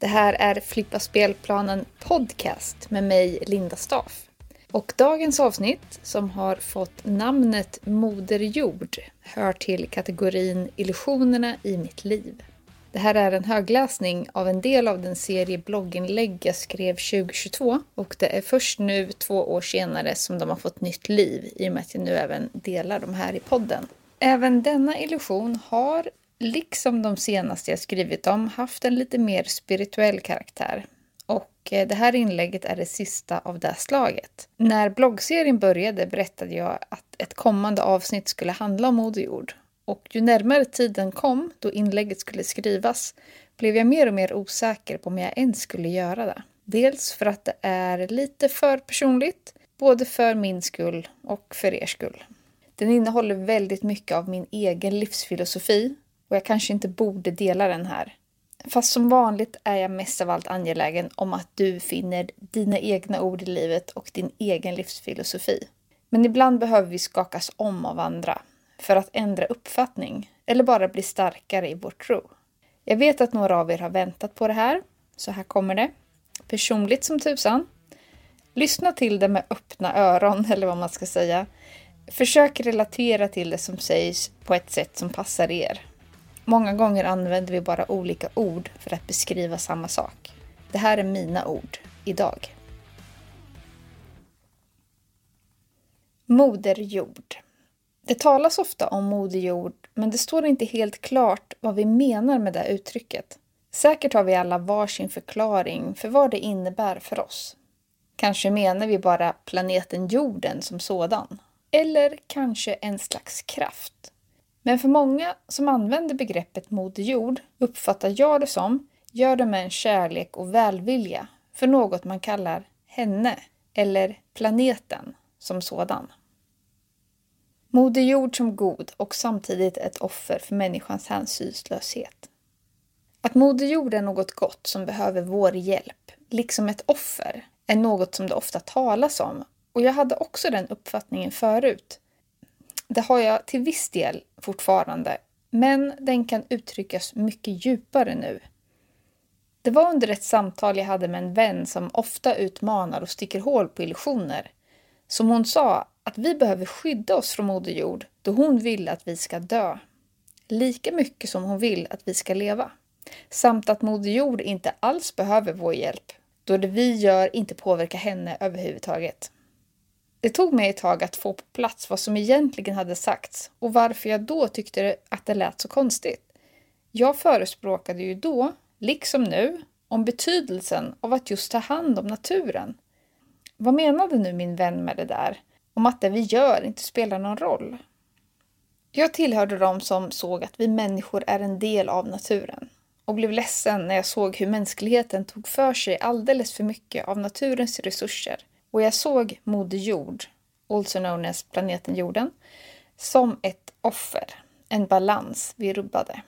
Det här är Flippa spelplanen podcast med mig, Linda Staff. Och dagens avsnitt, som har fått namnet Moder Jord, hör till kategorin Illusionerna i mitt liv. Det här är en högläsning av en del av den serie blogginlägg jag skrev 2022 och det är först nu, två år senare, som de har fått nytt liv i och med att jag nu även delar de här i podden. Även denna illusion har liksom de senaste jag skrivit om, haft en lite mer spirituell karaktär. Och eh, det här inlägget är det sista av det slaget. När bloggserien började berättade jag att ett kommande avsnitt skulle handla om Moder Jord. Och ju närmare tiden kom då inlägget skulle skrivas blev jag mer och mer osäker på om jag ens skulle göra det. Dels för att det är lite för personligt, både för min skull och för er skull. Den innehåller väldigt mycket av min egen livsfilosofi och jag kanske inte borde dela den här. Fast som vanligt är jag mest av allt angelägen om att du finner dina egna ord i livet och din egen livsfilosofi. Men ibland behöver vi skakas om av andra för att ändra uppfattning eller bara bli starkare i vår tro. Jag vet att några av er har väntat på det här, så här kommer det. Personligt som tusan. Lyssna till det med öppna öron, eller vad man ska säga. Försök relatera till det som sägs på ett sätt som passar er. Många gånger använder vi bara olika ord för att beskriva samma sak. Det här är mina ord idag. Moder Jord. Det talas ofta om Moder Jord, men det står inte helt klart vad vi menar med det uttrycket. Säkert har vi alla varsin förklaring för vad det innebär för oss. Kanske menar vi bara planeten jorden som sådan. Eller kanske en slags kraft men för många som använder begreppet Moder Jord uppfattar jag det som gör det med en kärlek och välvilja för något man kallar henne eller planeten som sådan. Moder Jord som god och samtidigt ett offer för människans hänsynslöshet. Att Moder Jord är något gott som behöver vår hjälp, liksom ett offer, är något som det ofta talas om och jag hade också den uppfattningen förut det har jag till viss del fortfarande, men den kan uttryckas mycket djupare nu. Det var under ett samtal jag hade med en vän som ofta utmanar och sticker hål på illusioner, som hon sa att vi behöver skydda oss från Moder Jord då hon vill att vi ska dö. Lika mycket som hon vill att vi ska leva. Samt att Moder Jord inte alls behöver vår hjälp, då det vi gör inte påverkar henne överhuvudtaget. Det tog mig ett tag att få på plats vad som egentligen hade sagts och varför jag då tyckte att det lät så konstigt. Jag förespråkade ju då, liksom nu, om betydelsen av att just ta hand om naturen. Vad menade nu min vän med det där? Om att det vi gör inte spelar någon roll? Jag tillhörde dem som såg att vi människor är en del av naturen och blev ledsen när jag såg hur mänskligheten tog för sig alldeles för mycket av naturens resurser och jag såg Moder Jord, also known as planeten jorden, som ett offer, en balans vi rubbade.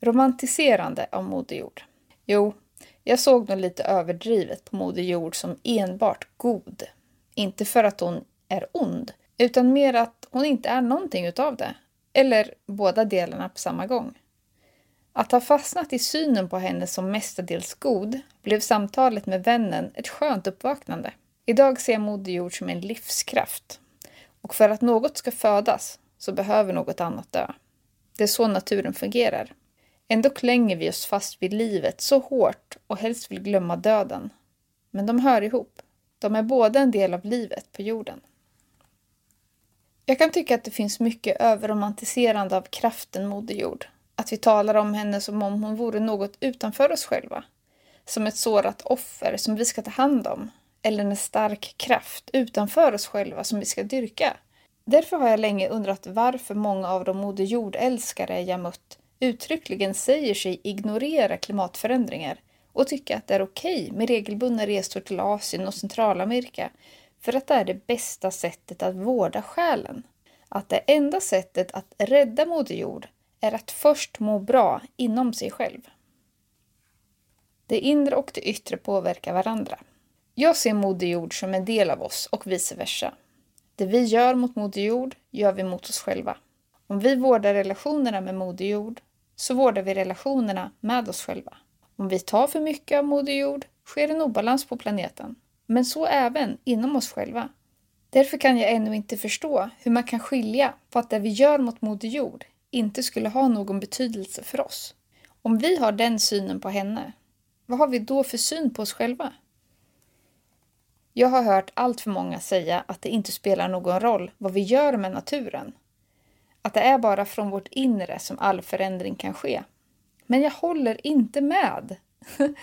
Romantiserande av Moder Jord. Jo, jag såg nog lite överdrivet på Moder Jord som enbart god. Inte för att hon är ond, utan mer att hon inte är någonting utav det. Eller båda delarna på samma gång. Att ha fastnat i synen på henne som mestadels god blev samtalet med vännen ett skönt uppvaknande. Idag ser jag Moder Jord som en livskraft. Och för att något ska födas så behöver något annat dö. Det är så naturen fungerar. Ändå klänger vi oss fast vid livet så hårt och helst vill glömma döden. Men de hör ihop. De är båda en del av livet på jorden. Jag kan tycka att det finns mycket överromantiserande av kraften Moder Jord att vi talar om henne som om hon vore något utanför oss själva. Som ett sårat offer som vi ska ta hand om. Eller en stark kraft utanför oss själva som vi ska dyrka. Därför har jag länge undrat varför många av de Moder Jord-älskare jag mött uttryckligen säger sig ignorera klimatförändringar och tycka att det är okej med regelbundna resor till Asien och Centralamerika för att det är det bästa sättet att vårda själen. Att det enda sättet att rädda Moder Jord är att först må bra inom sig själv. Det inre och det yttre påverkar varandra. Jag ser Moder Jord som en del av oss och vice versa. Det vi gör mot Moder Jord gör vi mot oss själva. Om vi vårdar relationerna med Moder Jord så vårdar vi relationerna med oss själva. Om vi tar för mycket av Moder Jord sker en obalans på planeten, men så även inom oss själva. Därför kan jag ännu inte förstå hur man kan skilja på att det vi gör mot Moder Jord inte skulle ha någon betydelse för oss. Om vi har den synen på henne, vad har vi då för syn på oss själva? Jag har hört allt för många säga att det inte spelar någon roll vad vi gör med naturen. Att det är bara från vårt inre som all förändring kan ske. Men jag håller inte med.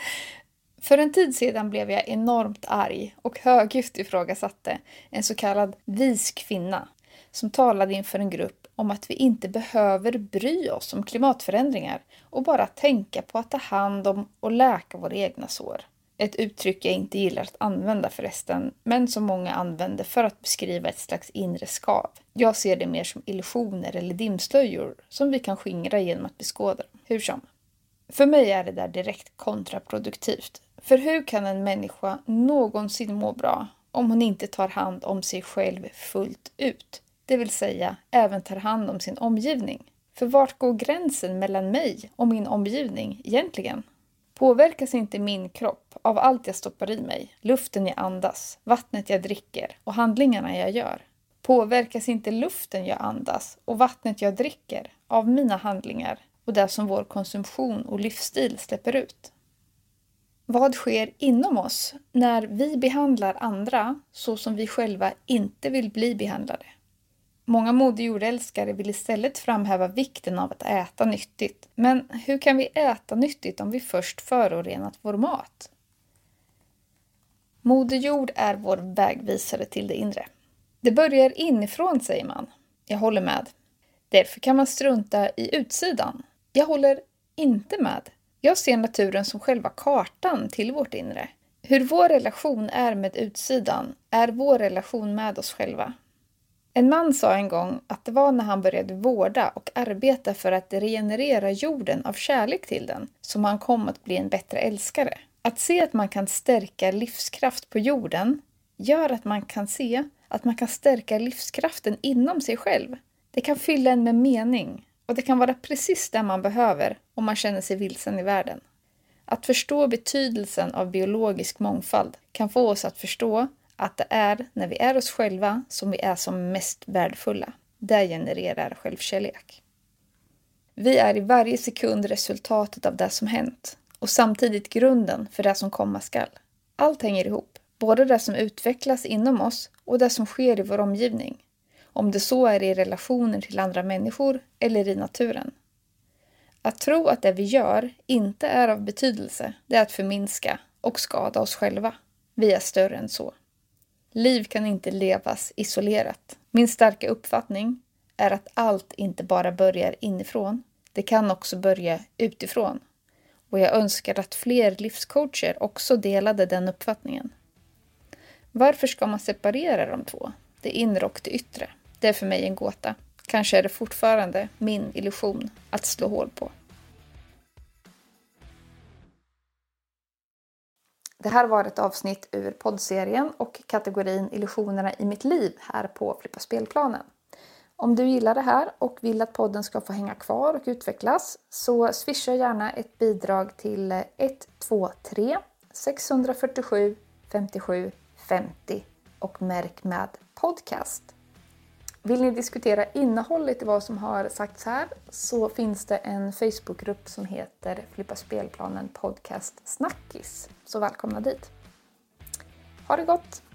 För en tid sedan blev jag enormt arg och högljutt ifrågasatte en så kallad vis kvinna som talade inför en grupp om att vi inte behöver bry oss om klimatförändringar och bara tänka på att ta hand om och läka våra egna sår. Ett uttryck jag inte gillar att använda förresten, men som många använder för att beskriva ett slags inre skav. Jag ser det mer som illusioner eller dimslöjor som vi kan skingra genom att beskåda dem. Hur som. För mig är det där direkt kontraproduktivt. För hur kan en människa någonsin må bra om hon inte tar hand om sig själv fullt ut? Det vill säga även tar hand om sin omgivning. För vart går gränsen mellan mig och min omgivning egentligen? Påverkas inte min kropp av allt jag stoppar i mig, luften jag andas, vattnet jag dricker och handlingarna jag gör? Påverkas inte luften jag andas och vattnet jag dricker av mina handlingar och det som vår konsumtion och livsstil släpper ut? Vad sker inom oss när vi behandlar andra så som vi själva inte vill bli behandlade? Många modejordälskare vill istället framhäva vikten av att äta nyttigt. Men hur kan vi äta nyttigt om vi först förorenat vår mat? Moder Jord är vår vägvisare till det inre. Det börjar inifrån, säger man. Jag håller med. Därför kan man strunta i utsidan. Jag håller inte med. Jag ser naturen som själva kartan till vårt inre. Hur vår relation är med utsidan är vår relation med oss själva. En man sa en gång att det var när han började vårda och arbeta för att regenerera jorden av kärlek till den som han kom att bli en bättre älskare. Att se att man kan stärka livskraft på jorden gör att man kan se att man kan stärka livskraften inom sig själv. Det kan fylla en med mening och det kan vara precis det man behöver om man känner sig vilsen i världen. Att förstå betydelsen av biologisk mångfald kan få oss att förstå att det är när vi är oss själva som vi är som mest värdefulla. Det genererar självkärlek. Vi är i varje sekund resultatet av det som hänt och samtidigt grunden för det som komma skall. Allt hänger ihop, både det som utvecklas inom oss och det som sker i vår omgivning. Om det så är i relationer till andra människor eller i naturen. Att tro att det vi gör inte är av betydelse, det är att förminska och skada oss själva. Vi är större än så. Liv kan inte levas isolerat. Min starka uppfattning är att allt inte bara börjar inifrån. Det kan också börja utifrån. Och jag önskar att fler livscoacher också delade den uppfattningen. Varför ska man separera de två? Det inre och det yttre. Det är för mig en gåta. Kanske är det fortfarande min illusion att slå hål på. Det här var ett avsnitt ur poddserien och kategorin Illusionerna i mitt liv här på Flippa spelplanen. Om du gillar det här och vill att podden ska få hänga kvar och utvecklas så swisha gärna ett bidrag till 123 647 57 50 och märk med podcast. Vill ni diskutera innehållet i vad som har sagts här så finns det en Facebookgrupp som heter Flippa spelplanen podcast Snackis. Så välkomna dit! Ha det gott!